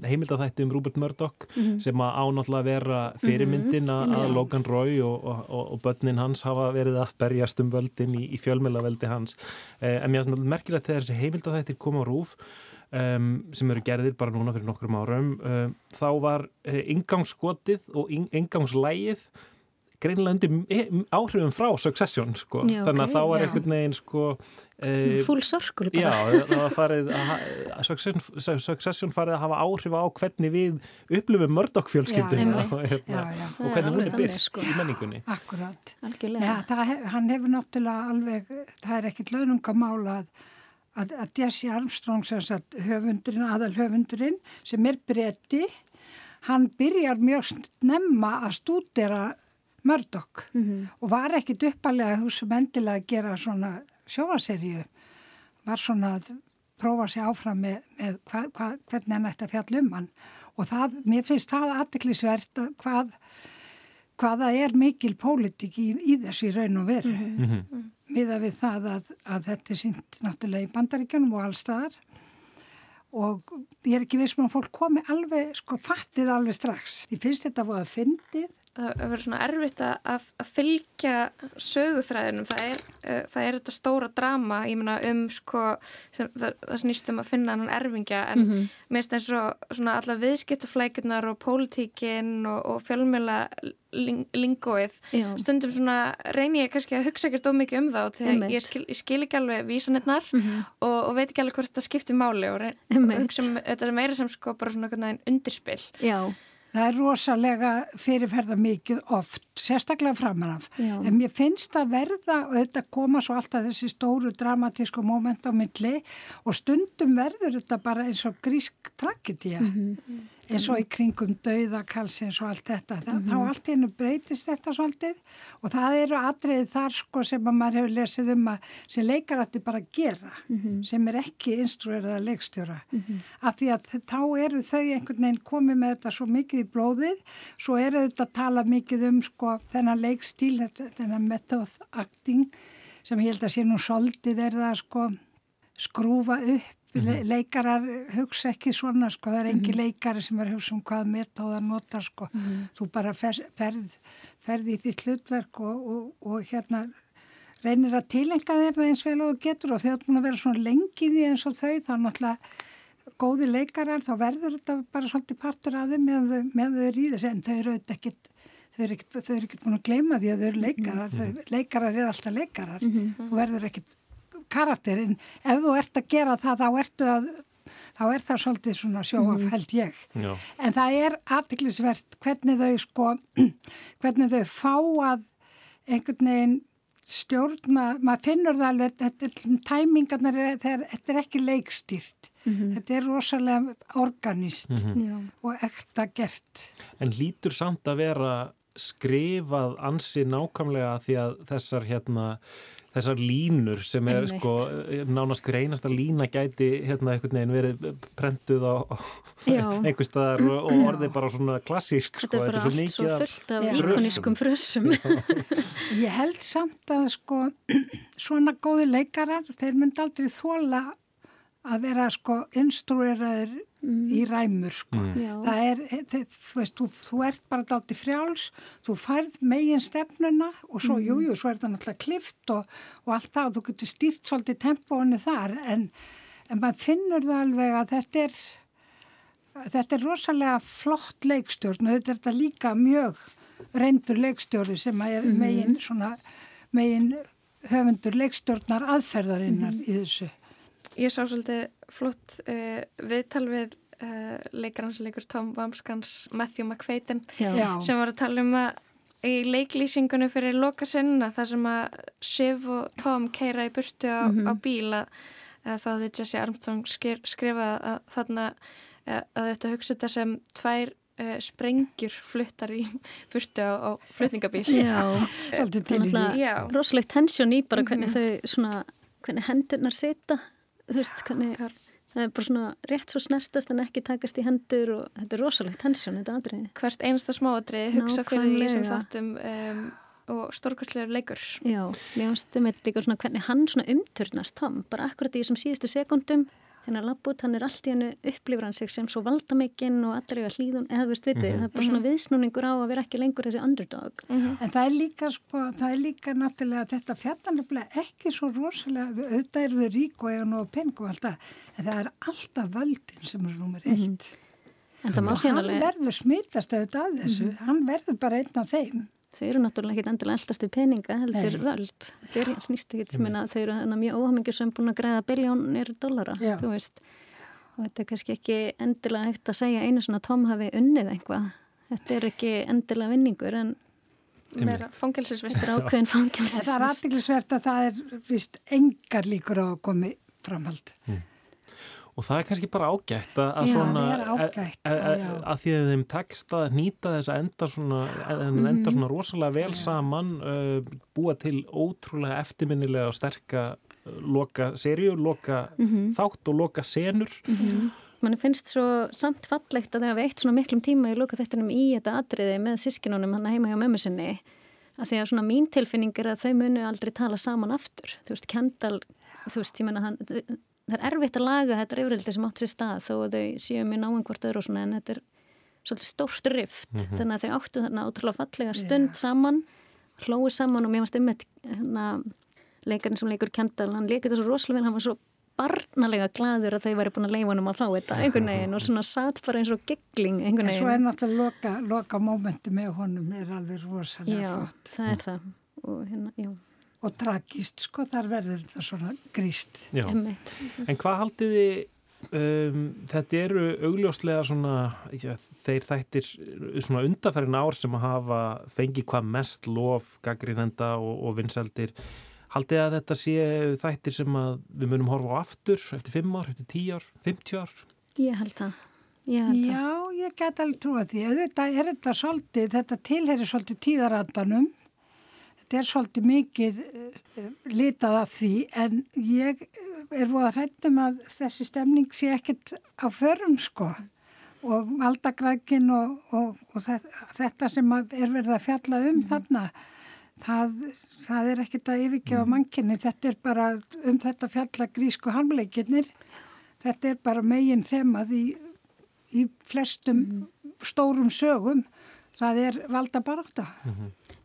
heimildathætti um Rupert Murdoch mm -hmm. sem að ánáttúrulega vera fyrirmyndin að mm -hmm. Logan Roy og, og, og, og börnin hans hafa verið að berjast um völdin í, í fjölmjölaveldi hans en mér er svolítið merkilegt þegar þessi heimildathættir koma á Rúf Um, sem eru gerðir bara núna fyrir nokkrum árum. Um, þá var uh, ingangsskotið og in, ingangslægið greinlega undir áhrifum frá Succession sko. já, þannig að okay, þá var já. einhvern veginn sko, e, full circle bara. Já, það var farið að Succession, Succession farið að hafa áhrif á hvernig við upplifum Murdoch fjölskyldinu og, hérna, og hvernig hún er byrkt sko. í menningunni. Akkurat, það, hann hefur náttúrulega alveg, það er ekkit launungamála að að, Jesse Armstrong sagt, höfundurinn, aðal höfundurinn sem er bretti hann byrjar mjög snemma að stúdera Murdoch mm -hmm. og var ekkit uppalega húsum endilega að gera svona sjóaserju var svona að prófa sér áfram með, með hva, hva, hvernig hann ætti að fjalla um hann. Og það, mér finnst það aðdeklisvert hvað hvaða er mikil pólitík í, í þessu raun og veru. Mm -hmm. Miða við það að, að þetta er sínt náttúrulega í bandaríkjunum og allstaðar og ég er ekki veist með að fólk komi alveg, sko, fattið alveg strax. Ég finnst þetta að það fyndið það verður svona erfitt að, að fylgja söguþræðinum. Það er, uh, það er þetta stóra drama ég meina um sko sem, það, það snýst um að finna hann erfingja en mm -hmm. mér finnst eins og svona alla viðskiptaflækunar og pólitíkin og, og fjölmjöla ling, lingóið stundum svona reynir ég kannski að hugsa ekkert ómikið um það og þegar ég skil, ég skil ekki alveg vísanirnar mm -hmm. og, og veit ekki alveg hvort þetta skiptir máli og, og hugsa um þetta meira sem sko bara svona undirspill Já Það er rosalega fyrirferða mikið oft, sérstaklega framanaf. Já. En mér finnst að verða, og þetta koma svo alltaf þessi stóru dramatísku móment á milli og stundum verður þetta bara eins og grísk tragedía. Mm -hmm eins og í kringum dauðakalsins og allt þetta mm -hmm. þá mhm. allt einu breytist þetta svolítið og það eru atriðið þar sko sem að maður hefur lesið um að sem leikarætti bara gera mm -hmm. sem er ekki instruerað að leikstjóra -hmm. af því að þá eru þau einhvern veginn komið með þetta svo mikið í blóðið svo eru þetta að tala mikið um sko þennan leikstíl þennan method acting sem ég held að sé nú svolítið verða sko skrúfa upp Mm -hmm. leikarar hugsa ekki svona sko, það er engi mm -hmm. leikari sem er hugsa um hvað metóða notar sko, mm -hmm. þú bara fer, ferð, ferð í þitt hlutverk og, og, og hérna reynir að tilenga þér eins vel og getur og þegar þú búin að vera svona lengið í eins og þau þá náttúrulega góði leikarar þá verður þetta bara svolítið partur af þeim með, með þau í þessu en þau eru ekkert þau eru ekkert, búin að gleyma því að þau eru leikarar, mhm. þau, leikarar er alltaf leikarar, mhm. þú verður ekkert karakterinn ef þú ert að gera það þá ertu að þá er það svolítið svona sjóaf mhm. held ég Já. en það er aftiklisvert hvernig þau sko hvernig þau fá að einhvern veginn stjórna, maður finnur það alveg þetta er tæmingarnar þegar þetta er ekki leikstýrt mm -hmm. þetta er rosalega organist mm -hmm. og ekta gert En lítur samt að vera skrifað ansi nákvæmlega því að þessar hérna þessar línur sem er sko nánast hver einasta lína gæti hérna einhvern veginn verið prentuð á, á einhver staðar og, og orðið bara svona klassísk sko. Þetta er bara allt svo, svo fullt af íkonískum frössum Ég held samt að sko svona góði leikarar þeir myndi aldrei þóla að vera sko instrueraður mm. í ræmur sko. Mm. Það er, þið, þú veist, þú, þú ert bara dátti frjáls, þú færð megin stefnuna og svo, mm. jújú, jú, svo er það náttúrulega klift og, og allt það og þú getur stýrt svolítið tempóinu þar en, en maður finnur það alveg að þetta er, þetta er rosalega flott leikstjórn og þetta er þetta líka mjög reyndur leikstjóri sem er mm. megin svona, megin höfundur leikstjórnar aðferðarinnar mm. í þessu. Ég sá svolítið flott uh, viðtal við uh, leikaransleikur Tom Wamskans Matthew McFadden sem var að tala um að í leiklýsingunni fyrir lokasinn að það sem að Shiv og Tom keira í burtu á, mm -hmm. á bíl að, að þá því Jesse Armstrong skir, skrifa að þarna að, að þetta hugsa þetta sem tvær uh, sprengjur fluttar í burtu á, á flutningabíl. Já, svolítið rosalegt tensjón í bara hvernig mm -hmm. þau svona, hvernig hendurnar sita þú veist, hvernig það er bara svona rétt svo snertast en ekki takast í hendur og þetta er rosalegt tensjón, þetta aðriði. Hvert einasta smáadriði hugsa fyrir því sem þáttum um, og stórkastlegur leikur. Já, mér finnst þið með líka svona hvernig hann svona umturnast Tom, bara akkurat í þessum síðustu sekundum þennan labbút, hann er allt í hennu upplifur hann sig sem svo valdamikinn og allir eiga hlýðun, eða þú veist vitið, Mhm. það er bara svona viðsnúningur á að vera ekki lengur þessi underdog. En það er líka, sko, það er líka náttúrulega þetta fjallanlega ekki svo rosalega, auðvitað eru þau rík og eiga nú að pengu og alltaf, en það er alltaf völdin sem er nummer eitt. En það má og síðan hann alveg- verður smitast auðvitað af þessu, hann verður bara einn af þeim. Þau eru náttúrulega ekki endilega eldast við peninga, heldur Nei. völd. Þetta er snýst ekki, þau eru mjög óhamingjusum búin að græða biljónir dollara, Já. þú veist. Og þetta er kannski ekki endilega hægt að segja einu svona Tom hafi unnið eitthvað. Þetta er ekki endilega vinningur, en Meira fangelsisvist. þetta er ákveðin En það er fangelsisvist. aðtiklisvert að það er vist engar líkur á að komi framhald. Og það er kannski bara ágætt að, svona, það er ágætt, að, því að þeim tekst að nýta þess að enda svona, Mhm. enda svona rosalega vel saman, uh, búa til ótrúlega eftirminnilega og sterka loka serju, loka Mhm. þátt og loka senur. Mann finnst svo samt fallegt að það hafi eitt svona miklum tíma í loka þettinum í þetta atriði með sískinunum hann heima hjá mömmu sinni. Að því að svona mín tilfinning er að þau munu aldrei tala saman aftur. Þú veist, Kendall, þú veist, ég menna hann, það er erfitt að laga þetta reyfrildi sem átt sér stað þó að þau séu mjög náinn hvort öðru og svona en þetta er svolítið stórt rift. Mhm. Þannig að þau áttu þarna ótrúlega fallega stund saman, hlóið saman og mér varst einmitt hérna, leikarinn sem leikur Kendall, hann leikir þetta svo rosalega vel, hann var svo barnalega gladur að þau væri búin að leifa hann um að fá þetta einhvern veginn og svona satt bara eins og giggling einhvern En svo er veginn. náttúrulega loka, loka mómenti með honum er alveg rosalega Já, flott. það er það. Og, hérna, já. Og tragist, sko, þar verður þetta svona gríst. Já. En hvað haldið þið, um, þetta eru augljóslega svona, já, þeir þættir svona undarfærin ár sem að hafa fengið hvað mest lof, gaggrínenda og, og vinseldir. Haldið að þetta sé þættir sem að við munum horfa á aftur eftir 5 ár, eftir 10 ár, 50 ár? Ég held það. Ég held það. Já, ég get alveg trúa því. Þetta er þetta svolítið, þetta tilherir svolítið tíðarandanum. Þetta er svolítið mikið uh, litað af því en ég er voða hrættum að þessi stemning sé ekkert á förum sko. Og valdagrækin og, og, og þetta, sem að er verið að fjalla um þarna það, það er ekkert að yfirgefa mannkynni, þetta er bara um þetta fjalla grísku hamleikinnir þetta er bara megin þemað í, í flestum stórum sögum það er valda barátta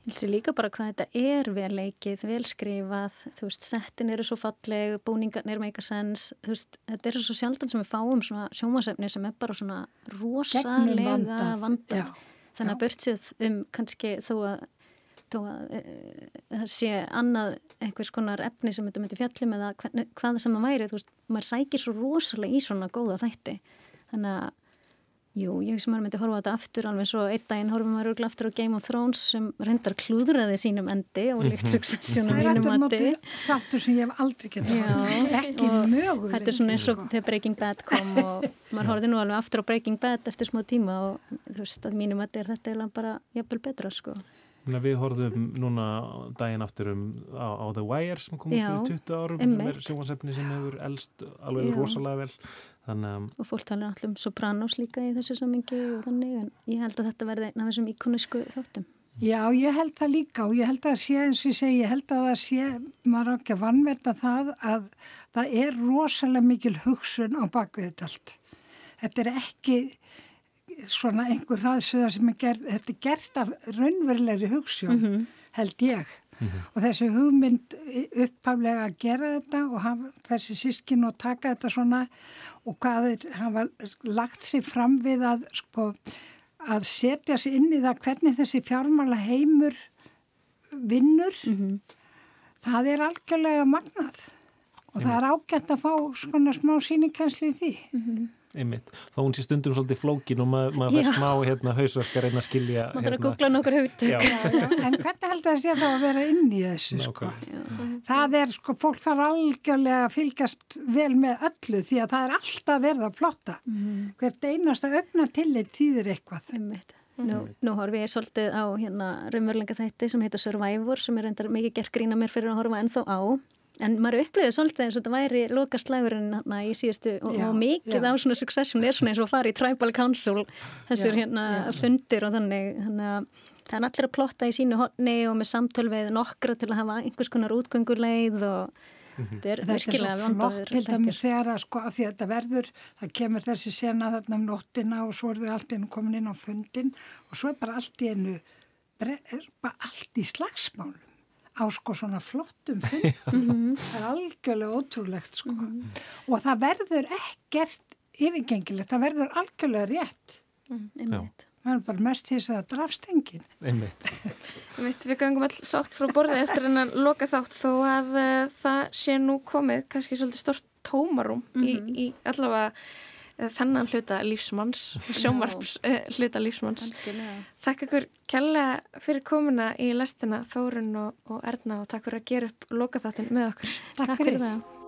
Ég sé líka bara hvað þetta er vel leikið, vel skrifað, þú veist, settin eru svo falleg, búningarnir a sense, þú veist, þetta er svo sjaldan sem við fáum svona sjómasefni sem er bara svona rosalega Gegnumvandað, vandað. já, Þannig að börtsið um kannski þó að, þó að e, það sé annað einhvers konar efni sem þetta myndi fjallum eða hvað sem það væri, þú veist, maður sækir svo rosalega í svona góða þætti. Þannig að Jú, ég sem maður myndi horfa á þetta aftur alveg svo einn daginn horfum maður örgla aftur á Game of Thrones sem reyndar klúðraði sínum endi og líkt er mínum móti þáttur sem ég hef aldrei getað Já, horft. ekki möguleg Þetta er svona eins og þegar Breaking Bad kom og maður horfði nú alveg aftur á Breaking Bad eftir smá tíma og þú veist að mínum mati er þetta eiginlega bara jafnvel betra sko. Að við horfðum núna daginn aftur um á, á The Wire sem kom út fyrir 20 árum einmitt. sem er hefur elst alveg Já. rosalega vel þannig að og fólk talar alltaf um Sopranos líka í þessu samingi og þannig en ég held að þetta verði einn af þessum íkonisku þáttum. Já, ég held það líka og ég held að sé eins og ég segi, ég held að það sé, maður á ekki að vannverða það að það er rosalega mikil hugsun á bakvið þetta allt. Þetta er ekki svona einhver hraðsöða sem er gerð, þetta er gert af raunverulegri hugssjón, Mhm. held ég. Og þessi hugmynd upphaflega að gera þetta og hafa þessi sískin og taka þetta svona og hvað þeir hafa lagt sér fram við að sko að setja sér inn í það hvernig þessi fjármála heimur vinnur það er algjörlega magnað. Og það er ágætt að fá svona smá síningkensli í því einmitt, þá hún sé stundum svolítið flókin og maður mað fær smá hérna, hausverk að reyna að skilja Maður þarf að googla nokkur. Já. en hvernig held það sé þá að vera inn í þessu sko? Það er sko, fólk þarf algjörlega að fylgjast vel með öllu því að það er alltaf verið að plotta hvert einasta öfna tillit þýðir eitthvað. Einmitt. Nú, nú horfi ég svolítið á hérna raunverulega þætti sem heita Survivor sem er reyndar mikið gert grína mér fyrir að horfa ennþá á en maður upplýði svolítið eins og þetta væri lokaslagurinn hérna í síðustu og, Já, og mikið já. á svona succession er svona eins og að fara í tribal council þessir Já, hérna fundir og þannig, þannig að það er allir að plotta í sínu hotni og með samtöl við nokkra til að hafa einhvers konar útgönguleið og þetta er Þetta er virkilega svo flott vandaður til dæmis þegar að sko af því að þetta verður, það kemur þessi sena þarna um nóttina og svo er þau allt í einu komin inn á fundin og svo er bara allt í einu, bre- er bara allt í slagsmálum á sko svona flottum fundum. það er algjörlega ótrúlegt sko og það verður ekkert yfirgengilegt, það verður algjörlega rétt. Einmitt. Það er bara mest þess að drafstengin. Einmitt. Einmitt, Við gangum all sátt frá borðið eftir hennan loka þátt þó að uh, það sé nú komið kannski svolítið stort tómarum í, í allavega þennan hluta lífsmanns, sjómarps uh, hluta lífsmanns. Takk ykkur kella fyrir komuna í lestina Þórun og, og Erna og takk fyrir að gera upp loka þáttin með okkur. Takk, Takk fyrir það.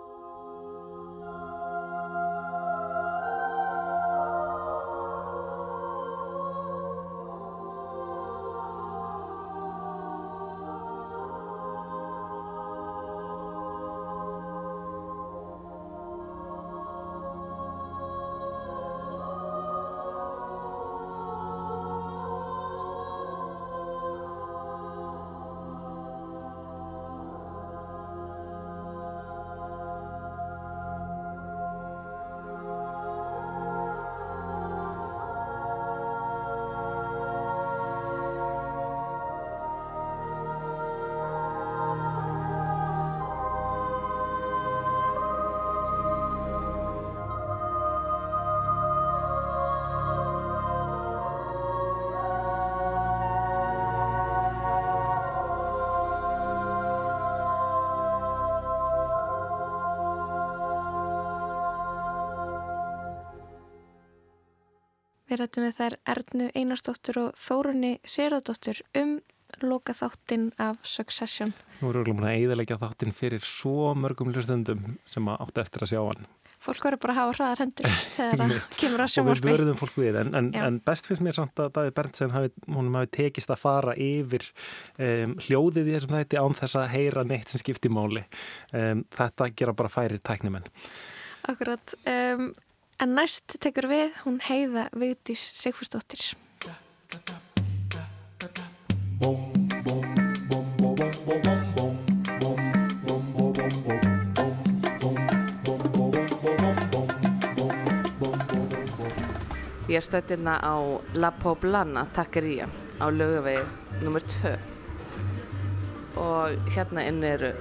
Við rættum við þær Ernu Einarsdóttur og Þórunni Sýradóttur um loka þáttin af Succession. Nú erum við búin að eiðalegja þáttinn fyrir svo mörgum hlustendum sem að áttu eftir að sjá hann. Fólk verður bara að hafa hraðar hendur þegar það kemur að Og við sjómarpi. verðum fólk við, en, en, en best finnst mér samt að Davíð Berntsen honum hafi tekist að fara yfir um, hljóðið í þessum þætti án þess að heyra neitt sem skiptir máli. Um, þetta gera bara færi tæknimenn. Akkurat. Um, en næst tekur við hún heiða Vigdís Sigfúsdóttir. Ég er stödd hérna á La Poblana Taqueria á laugavegi nr. 2 og hérna inn eru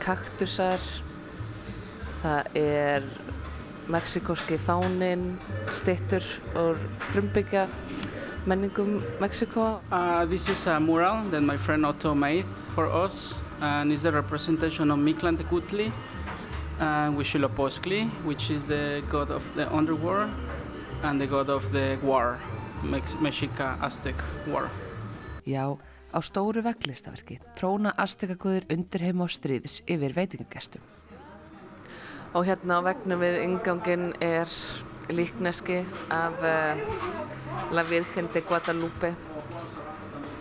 kaktusar, það er mexikoski fánin, stittur og frumbyggja menningum Mexiko. Uh, this is a mural that my friend Otto made for us, and it's a representation of Mictlantecutli and Huitzilopochtli, which is the god of the underworld and the god of the war, Mex Mexica Aztec war. Já, á stóru veglistaverki tróna astekaguður undir heim á stríðis yfir veitingagestum. Og hérna á vegnum við ingangin er líkneski af uh, La Virgen de Guadalupe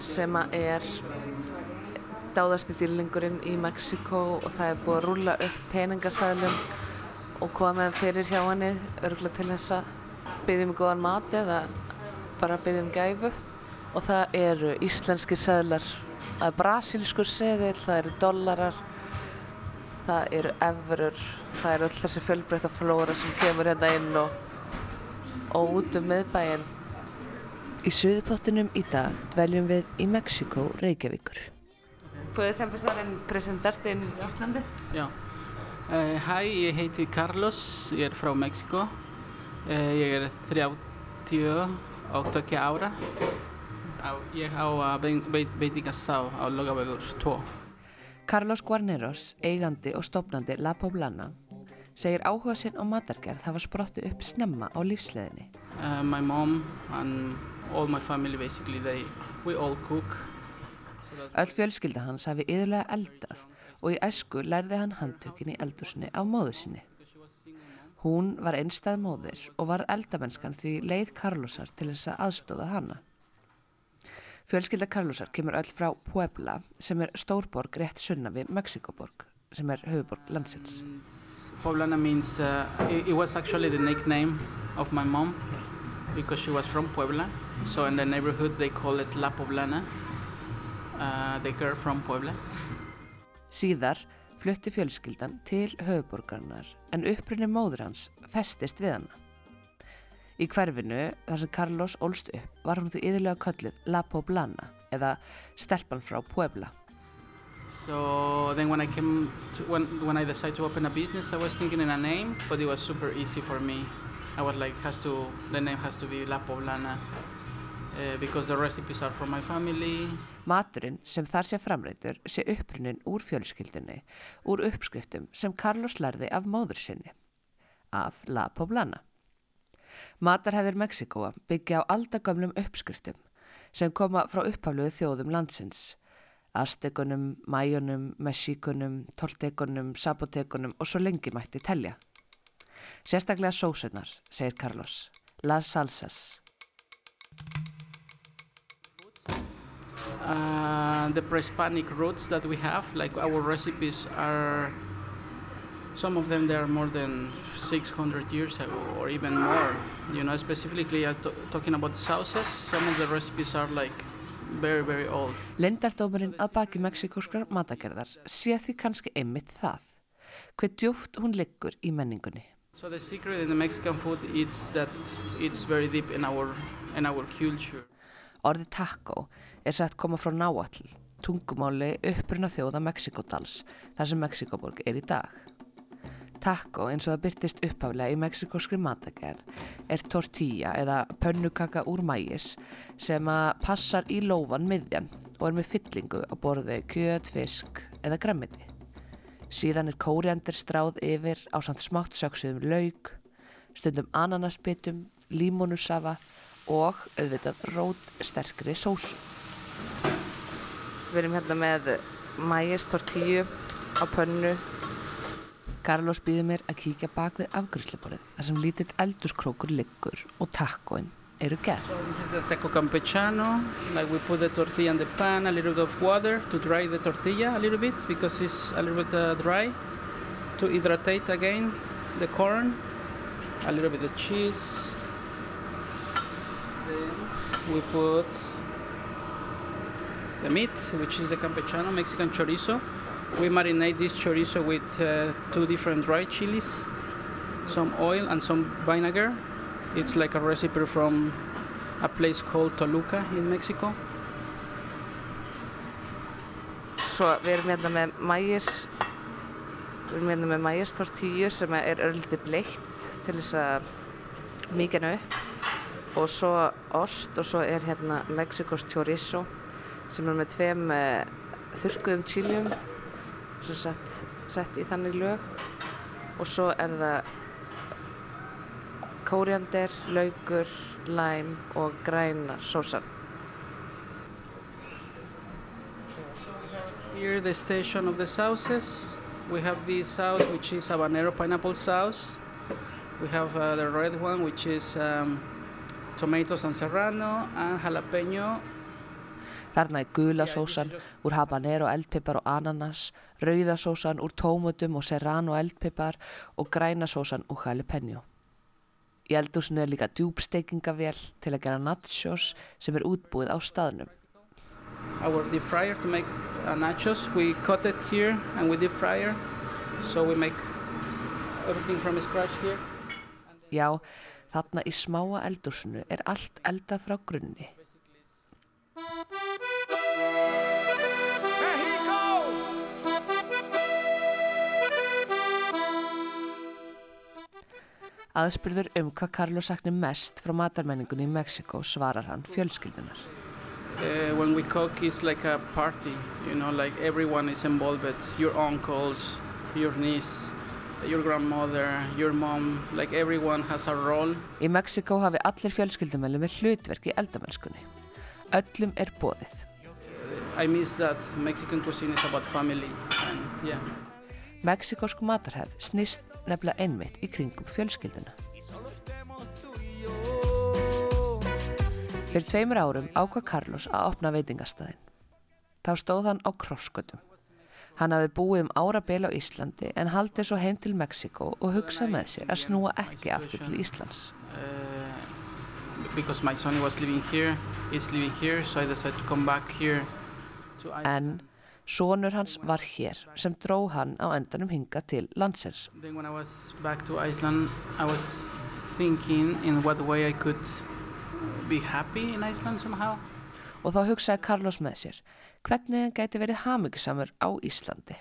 sem er dáðasti dýrlingurinn í Mexiko og það er búið að rúla upp peningasælum og koma með fyrir hjá henni örgulega til þess að byggja um góðan mat eða bara byggja um gæfu. Og það eru íslenskir seðlar. Það er brasilskur seðil, það eru dollarar það eru efurur það eru öll þessi fjölbreytta flóra sem kemur hérna inn og, og út um miðbæinn Í suðupottinum í dag dveljum við í Mexiko, Reykjavíkur. Puedes empezar en presentarte en Íslandis? Já. Uh, hæ, ég heiti Carlos, ég er frá Mexiko. Uh, ég er 38 ára. Ég á að veitingastá á Logavegur 2. Carlos Guarneros, eigandi og stofnandi La Poblana, segir áhuga sinn á matargerð hafa sprottu upp snemma á lífsleðinni. Uh, my mom and all my family basically, they, we all cook. Öll fjölskylda hans hafi yðurlega eldað og í æsku lærði hann handtökin í eldursinni af móðu sinni. Hún var einstæð móðir og var eldamennskan því leið Carlosar til þess að aðstóða hana. Fjölskylda Carlosar kemur öll frá Puebla sem er stórborg rétt sunna við Mexikoborg sem er höfuborg landsins. Poblana means uh, it, it was actually the nickname of my mom because she was from Puebla. So in the neighborhood they call it La Poblana. Uh, they are from Puebla. Síðar flutti fjölskyldan til höfuborgarnar en upprunni móður hans festist við hana. Í hverfinu þar sem Carlos ólst upp var hún því yðurlega kölluð La Poblana eða stelpan frá Puebla. So then when I came to, when when I decided to open a business, I was thinking in a name, but it was super easy for me. I was like, has to the name has to be La Poblana uh, because the recipes are from my family. Maturinn sem þar sé framreitur sé upprunnin úr fjölskyldinni, úr uppskriftum sem Carlos lærði af móður sinni, af La Poblana. Matarhæðir Mexikoa byggja á aldagömlum uppskriftum sem koma frá upphafluðu þjóðum landsins, Aztekunum, Mæjunum, Mexíkunum, Toltekunum, Sabotekunum og svo lengi mætti telja. Sérstaklega sósunar, segir Carlos, las salsas. Uh, the pre-Hispanic roots that we have, like our recipes are, some of them they are more than 600 years ago or even more. You know, specifically I'm talking about sauces, some of the recipes are like very, very old. Lindardómurinn að baki mexikóskrar matagerðar sé því kannski einmitt það. Hver djúft hún liggur í menningunni. So the secret in the Mexican food is that it's very deep in our, in our culture. Orðið taco er sett koma frá náall, tungumáli uppruna þjóða Mexikódals, þar sem Mexikóborg er í dag. Taco eins og það byrtist upphaflega í mexikóskri matagerð er tortilla eða pönnukaka úr mægis sem að passar í lófan miðjan og er með fyllingu á borði kjöt, fisk eða grammiti. Síðan er kóriandir stráð yfir á samt smátt söksuðum laug, stundum ananasbitum, límonusafa og auðvitað rót sterkri sósu. Við erum hérna með mægis tortillu á pönnu Carlos býður mér að kíkja bak við afgriðsleiborið þar sem lítill eldurskrókur liggur og tacoin eru gerð. So a little bit of cheese, then we put the meat, which is the campechano, Mexican chorizo. We marinate this chorizo with uh, two different dry chilies, some oil and some vinegar. It's like a recipe from a place called Toluca in Mexico. Svo við erum hérna með mægis, við erum hérna með mægis tortíu sem er örliti bleitt til þess að mýkjana upp og svo ost og svo er hérna Mexikos chorizo sem er með tveim uh, þurrkuðum chiljum sem sett, sett í þannig lög og svo er það kóriander, laugur, læm og græna sósan. Here the station of the sauces. We have this sauce which is habanero pineapple sauce. We have uh, the red one which is um, tomatoes and serrano and jalapeno Þarna er gula sósan úr habanero eldpipar og ananas, rauða sósan úr tómutum og serrano eldpipar og græna sósan úr jalapeno. Í eldúsinu er líka djúbsteikingavél til að gera nachos sem er útbúið á staðnum. Our deep fryer to make uh, nachos, we cut it here and we deep fryer, so we make everything from scratch here. Já, þarna í smáa eldúsinu er allt eldað frá grunni. Aðspurður um hvað Carlos sakni mest frá matarmenningunni í Mexiko svarar hann fjölskyldunar. Uh, when we cook, it's like a party, you know, like everyone is involved. Your uncles, your niece, your grandmother, your mom, like everyone has a role. Í Mexiko hafi allir fjölskyldumölu með hlutverk í eldamennskunni. Öllum er bóðið. I miss that Mexican cuisine is about family and yeah. Mexikosk matarhefð snýst nefnilega einmitt í kringum fjölskylduna. Fyrir tveimur árum ákvað Carlos að opna veitingastæðin. Þá stóð hann á krossgötum. Hann hafi búið um árabil á Íslandi en haldið svo heim til Mexiko og hugsað með sér að snúa ekki aftur til Íslands. Uh, because my son was living here, is living here, so I decided to come back here to Iceland. En sonur hans var hér sem dró hann á endanum hinga til landsins. Then when I was back to Iceland, I was thinking in what way I could be happy in Iceland somehow. Og þá hugsaði Carlos með sér hvernig hann gæti verið hamingjusamur á Íslandi.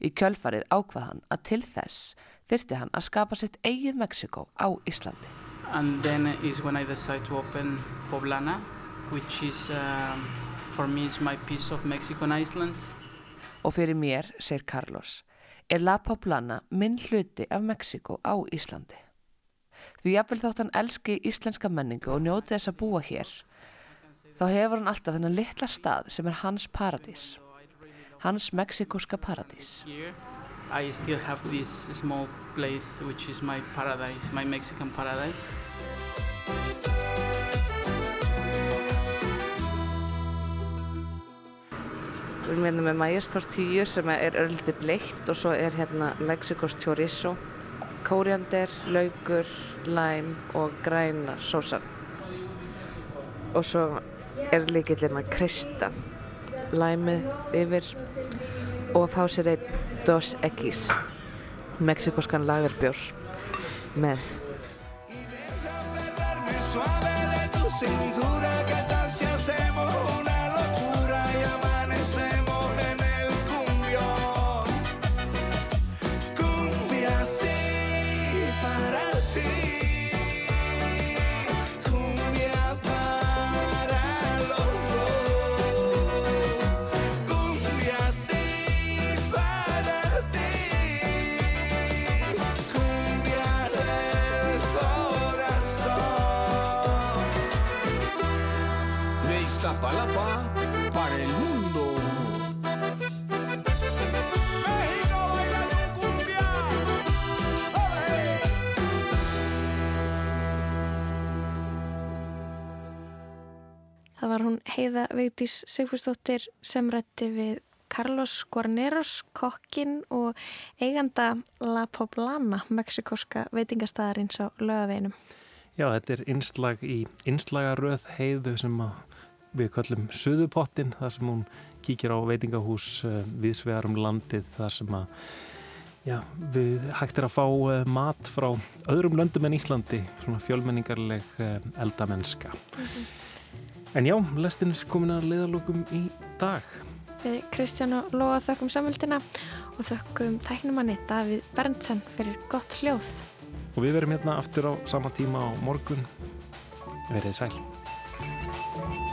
Í kjölfarið ákvað hann að til þess þyrti hann að skapa sitt eigið Mexiko á Íslandi. And then is when I decided to open Poblana, which is, um, for me, is my piece of Mexico and Iceland. Og fyrir mér, segir Carlos, er La Poblana minn hluti af Mexiko á Íslandi. Því jafnvel þótt hann elski íslenska menningu og njóti þess að búa hér, þá hefur hann alltaf þennan litla stað sem er hans paradís, hans mexikoska paradís. Here, I still have this small place, which is my paradise, my Mexican paradise. Við erum hérna með Majas tortillu sem er örliti bleitt og svo er hérna Mexikos chorizo, kóriander, laukur, læm og græna sósan. Og svo er líkillin að krista læmið yfir og fá sér einn 2 X. Μέξικο Can Lager ποιο. Μεθ. Heiða Vigdís Sigfúrsdóttir sem rætti við Carlos Guarneros, kokkin og eiganda La Poblana, mexikoska veitingastæðarins á lögaveginum. Já, þetta er innslag í innslagaröð heiðu sem við kallum Suðupottin, þar sem hún kíkir á veitingahús uh, viðsvegar um landið, þar sem að já, við hægt er að fá uh, mat frá öðrum löndum en Íslandi, svona fjölmenningarleg uh, eldamennska. En já, lestin er komin að leiðalokum í dag. Við Kristján og Lóa þökkum samvildina og þökkum tæknumanni Davíð Berntsen fyrir gott hljóð. Og við verum hérna aftur á sama tíma á morgun. Verið sæl.